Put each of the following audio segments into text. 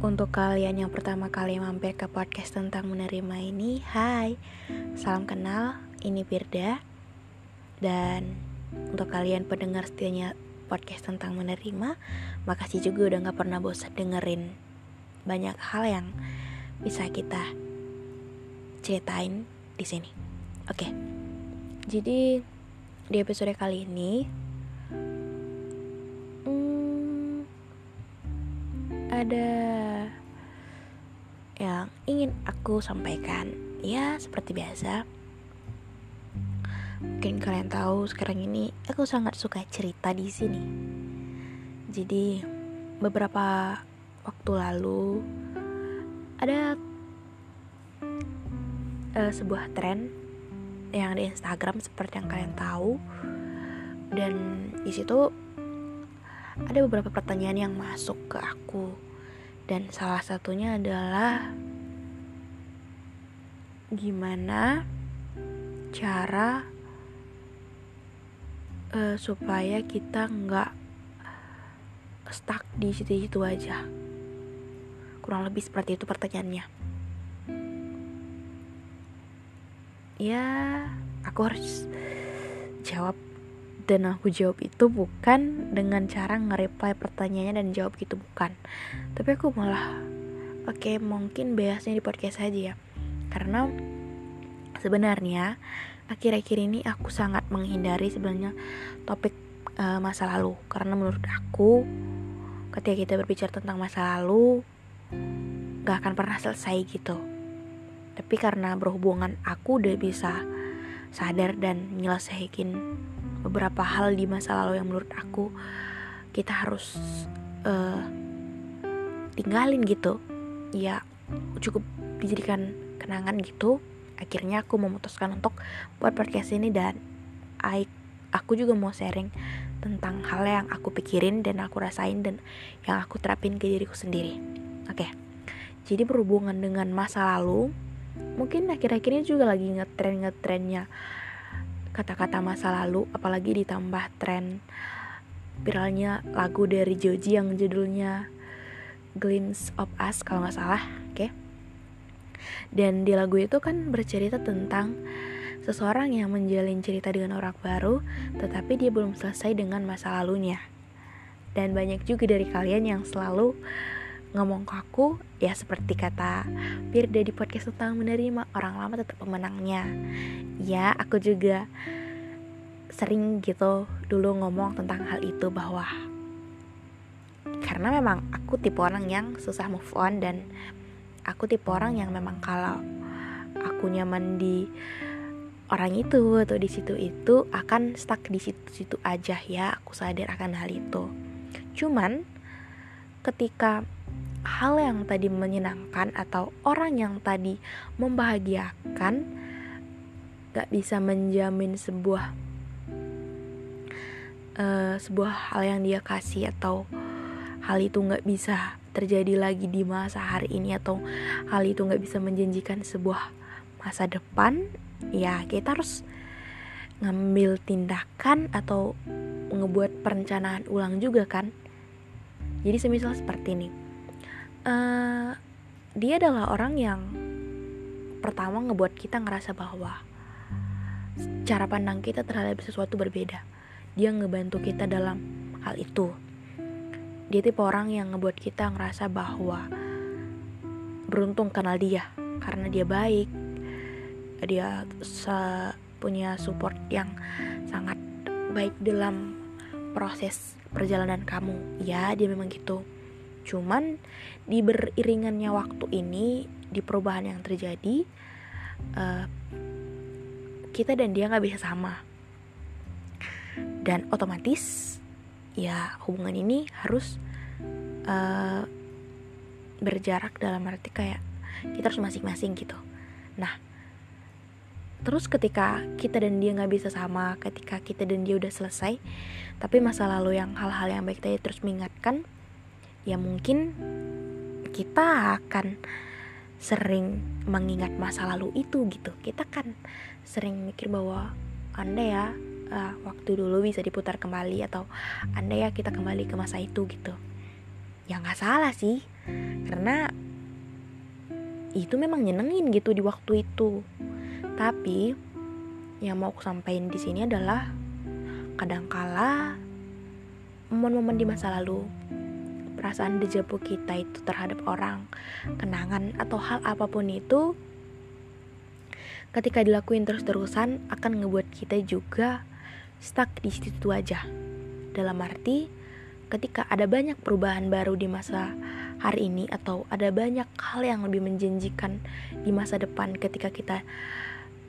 Untuk kalian yang pertama kali mampir ke podcast tentang menerima ini, hai, salam kenal, ini Birda. Dan untuk kalian pendengar setianya podcast tentang menerima, makasih juga udah gak pernah bosan dengerin banyak hal yang bisa kita ceritain di sini. Oke, jadi di episode kali ini ada yang ingin aku sampaikan. Ya, seperti biasa. Mungkin kalian tahu sekarang ini aku sangat suka cerita di sini. Jadi, beberapa waktu lalu ada uh, sebuah tren yang di Instagram seperti yang kalian tahu dan di situ ada beberapa pertanyaan yang masuk ke aku dan salah satunya adalah gimana cara uh, supaya kita nggak stuck di situ-situ aja. Kurang lebih seperti itu pertanyaannya. Ya aku harus jawab dan aku jawab itu bukan dengan cara nge-reply pertanyaannya dan jawab gitu bukan. Tapi aku malah oke okay, mungkin bahasnya di podcast aja ya. Karena sebenarnya akhir-akhir ini aku sangat menghindari sebenarnya topik uh, masa lalu. Karena menurut aku ketika kita berbicara tentang masa lalu gak akan pernah selesai gitu. Tapi karena berhubungan aku udah bisa sadar dan nyelesain beberapa hal di masa lalu yang menurut aku kita harus uh, tinggalin gitu ya cukup dijadikan kenangan gitu akhirnya aku memutuskan untuk buat podcast ini dan I, aku juga mau sharing tentang hal yang aku pikirin dan aku rasain dan yang aku terapin ke diriku sendiri oke okay. jadi berhubungan dengan masa lalu mungkin akhir-akhir ini juga lagi ngetren ngetrennya kata-kata masa lalu apalagi ditambah tren viralnya lagu dari Joji yang judulnya Glimpse of Us kalau nggak salah oke okay? dan di lagu itu kan bercerita tentang seseorang yang menjalin cerita dengan orang baru tetapi dia belum selesai dengan masa lalunya dan banyak juga dari kalian yang selalu ngomong ke aku ya seperti kata Firda di podcast tentang menerima orang lama tetap pemenangnya. Ya aku juga sering gitu dulu ngomong tentang hal itu bahwa karena memang aku tipe orang yang susah move on dan aku tipe orang yang memang kalau aku nyaman di orang itu atau di situ itu akan stuck di situ-situ aja ya aku sadar akan hal itu. Cuman ketika hal yang tadi menyenangkan atau orang yang tadi membahagiakan gak bisa menjamin sebuah uh, sebuah hal yang dia kasih atau hal itu nggak bisa terjadi lagi di masa hari ini atau hal itu nggak bisa menjanjikan sebuah masa depan ya kita harus ngambil tindakan atau ngebuat perencanaan ulang juga kan. Jadi semisal seperti ini uh, dia adalah orang yang pertama ngebuat kita ngerasa bahwa cara pandang kita terhadap sesuatu berbeda. Dia ngebantu kita dalam hal itu. Dia tipe orang yang ngebuat kita ngerasa bahwa beruntung kenal dia karena dia baik. Dia punya support yang sangat baik dalam proses perjalanan kamu. Ya, dia memang gitu. Cuman di beriringannya waktu ini, di perubahan yang terjadi, uh, kita dan dia nggak bisa sama. Dan otomatis, ya hubungan ini harus uh, berjarak dalam arti kayak kita harus masing-masing gitu nah terus ketika kita dan dia nggak bisa sama ketika kita dan dia udah selesai tapi masa lalu yang hal-hal yang baik tadi terus mengingatkan ya mungkin kita akan sering mengingat masa lalu itu gitu. Kita kan sering mikir bahwa anda ya uh, waktu dulu bisa diputar kembali atau anda ya kita kembali ke masa itu gitu. Ya nggak salah sih karena itu memang nyenengin gitu di waktu itu. Tapi yang mau aku sampaikan di sini adalah kadangkala momen-momen di masa lalu perasaan dejavu kita itu terhadap orang, kenangan atau hal apa pun itu ketika dilakuin terus-terusan akan ngebuat kita juga stuck di situ aja. Dalam arti ketika ada banyak perubahan baru di masa hari ini atau ada banyak hal yang lebih menjanjikan di masa depan ketika kita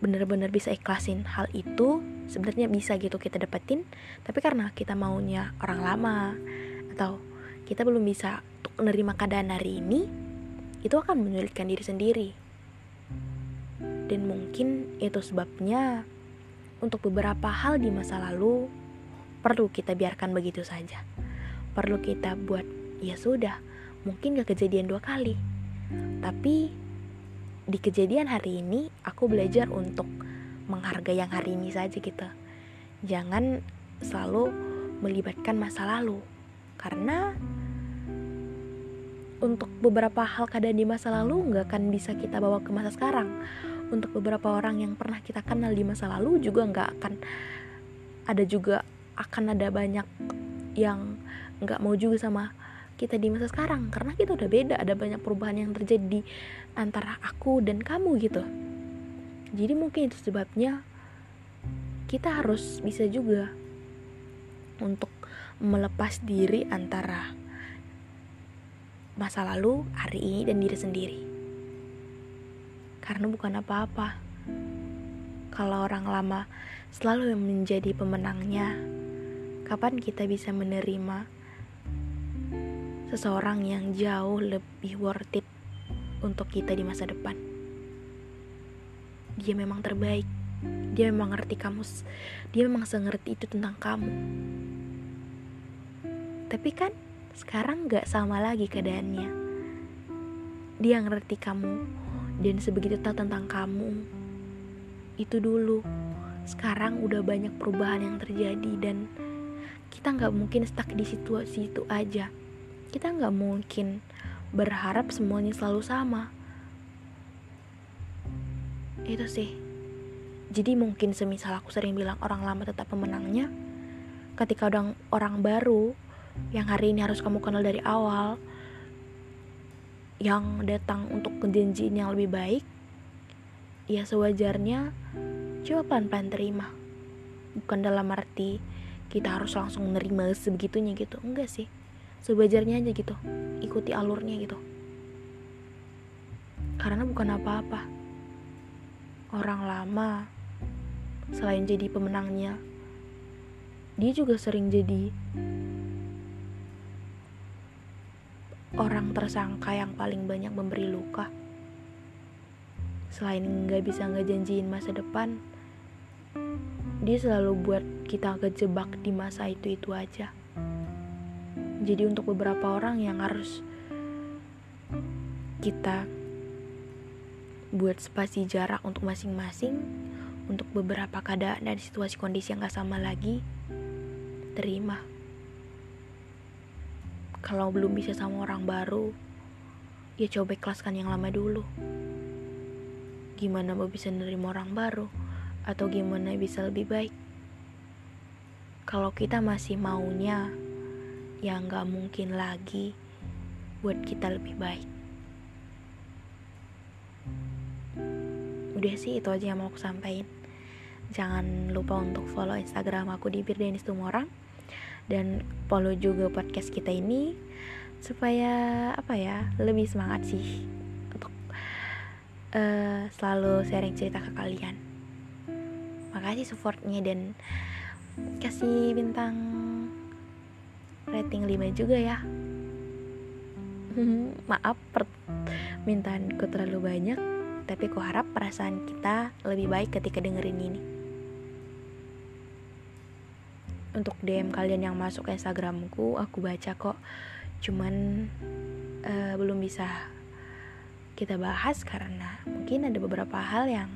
benar-benar bisa ikhlasin hal itu sebenarnya bisa gitu kita dapetin tapi karena kita maunya orang lama atau kita belum bisa untuk menerima keadaan hari ini itu akan menyulitkan diri sendiri. Dan mungkin itu sebabnya untuk beberapa hal di masa lalu perlu kita biarkan begitu saja. Perlu kita buat ya sudah mungkin gak kejadian dua kali. Tapi di kejadian hari ini aku belajar untuk menghargai yang hari ini saja gitu. Jangan selalu melibatkan masa lalu. Karena untuk beberapa hal keadaan di masa lalu nggak akan bisa kita bawa ke masa sekarang. Untuk beberapa orang yang pernah kita kenal di masa lalu juga nggak akan ada juga akan ada banyak yang nggak mau juga sama kita di masa sekarang. Karena kita udah beda ada banyak perubahan yang terjadi antara aku dan kamu gitu. Jadi mungkin itu sebabnya kita harus bisa juga untuk melepas diri antara masa lalu, hari ini, dan diri sendiri. Karena bukan apa-apa. Kalau orang lama selalu menjadi pemenangnya, kapan kita bisa menerima seseorang yang jauh lebih worth it untuk kita di masa depan. Dia memang terbaik. Dia memang ngerti kamu. Dia memang sengerti itu tentang kamu. Tapi kan sekarang gak sama lagi keadaannya. Dia ngerti kamu dan sebegitu tahu tentang kamu. Itu dulu. Sekarang udah banyak perubahan yang terjadi dan kita nggak mungkin stuck di situasi itu aja kita nggak mungkin berharap semuanya selalu sama itu sih jadi mungkin semisal aku sering bilang orang lama tetap pemenangnya ketika orang orang baru yang hari ini harus kamu kenal dari awal yang datang untuk kejanjian yang lebih baik ya sewajarnya coba pelan-pelan terima. Bukan dalam arti kita harus langsung menerima sebegitunya gitu. Enggak sih. Sebajarnya aja gitu. Ikuti alurnya gitu. Karena bukan apa-apa. Orang lama selain jadi pemenangnya dia juga sering jadi orang tersangka yang paling banyak memberi luka. Selain nggak bisa ngejanjiin masa depan dia selalu buat kita kejebak di masa itu itu aja. Jadi untuk beberapa orang yang harus kita buat spasi jarak untuk masing-masing untuk beberapa keadaan dan situasi kondisi yang gak sama lagi terima kalau belum bisa sama orang baru ya coba ikhlaskan yang lama dulu gimana mau bisa nerima orang baru atau gimana bisa lebih baik kalau kita masih maunya yang gak mungkin lagi buat kita lebih baik. Udah sih itu aja yang mau aku sampaikan. Jangan lupa untuk follow Instagram aku di Birdenis Tumorang dan follow juga podcast kita ini supaya apa ya lebih semangat sih untuk uh, selalu sharing cerita ke kalian. Makasih supportnya dan kasih bintang rating 5 juga ya maaf permintaanku terlalu banyak tapi ku harap perasaan kita lebih baik ketika dengerin ini untuk DM kalian yang masuk Instagramku aku baca kok. Cuman uh, belum bisa kita bahas karena mungkin ada beberapa hal yang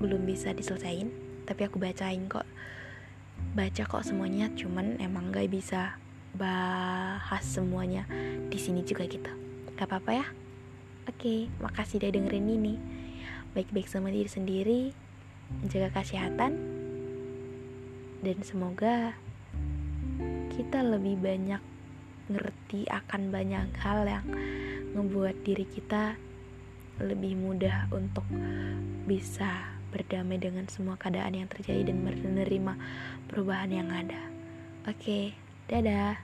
belum bisa diselesaikan. Tapi aku bacain kok. Baca kok semuanya cuman emang gak bisa bahas semuanya di sini juga gitu. Gak apa-apa ya? Oke, makasih udah dengerin ini. Baik-baik sama diri sendiri, menjaga kesehatan, dan semoga kita lebih banyak ngerti akan banyak hal yang ngebuat diri kita lebih mudah untuk bisa berdamai dengan semua keadaan yang terjadi dan menerima perubahan yang ada. Oke, dadah.